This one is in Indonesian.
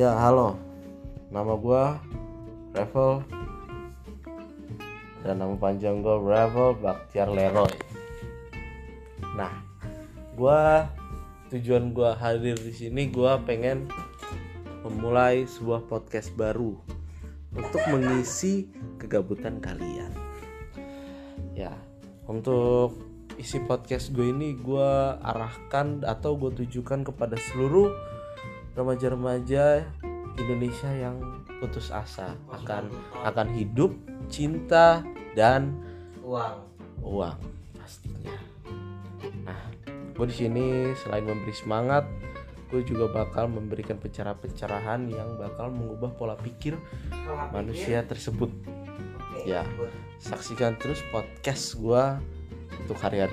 Ya halo, nama gue Revel dan nama panjang gue Revel Baktiar Leroy. Nah, gue tujuan gue hadir di sini gue pengen memulai sebuah podcast baru untuk mengisi kegabutan kalian. Ya, untuk isi podcast gue ini gue arahkan atau gue tujukan kepada seluruh remaja-remaja Indonesia yang putus asa akan akan hidup, cinta dan uang uang pastinya. Nah, gue di sini selain memberi semangat, gue juga bakal memberikan pencerahan-pencerahan yang bakal mengubah pola pikir Pola pikir. manusia tersebut. Oke, Ya. Saksikan terus podcast gue untuk hari-hari.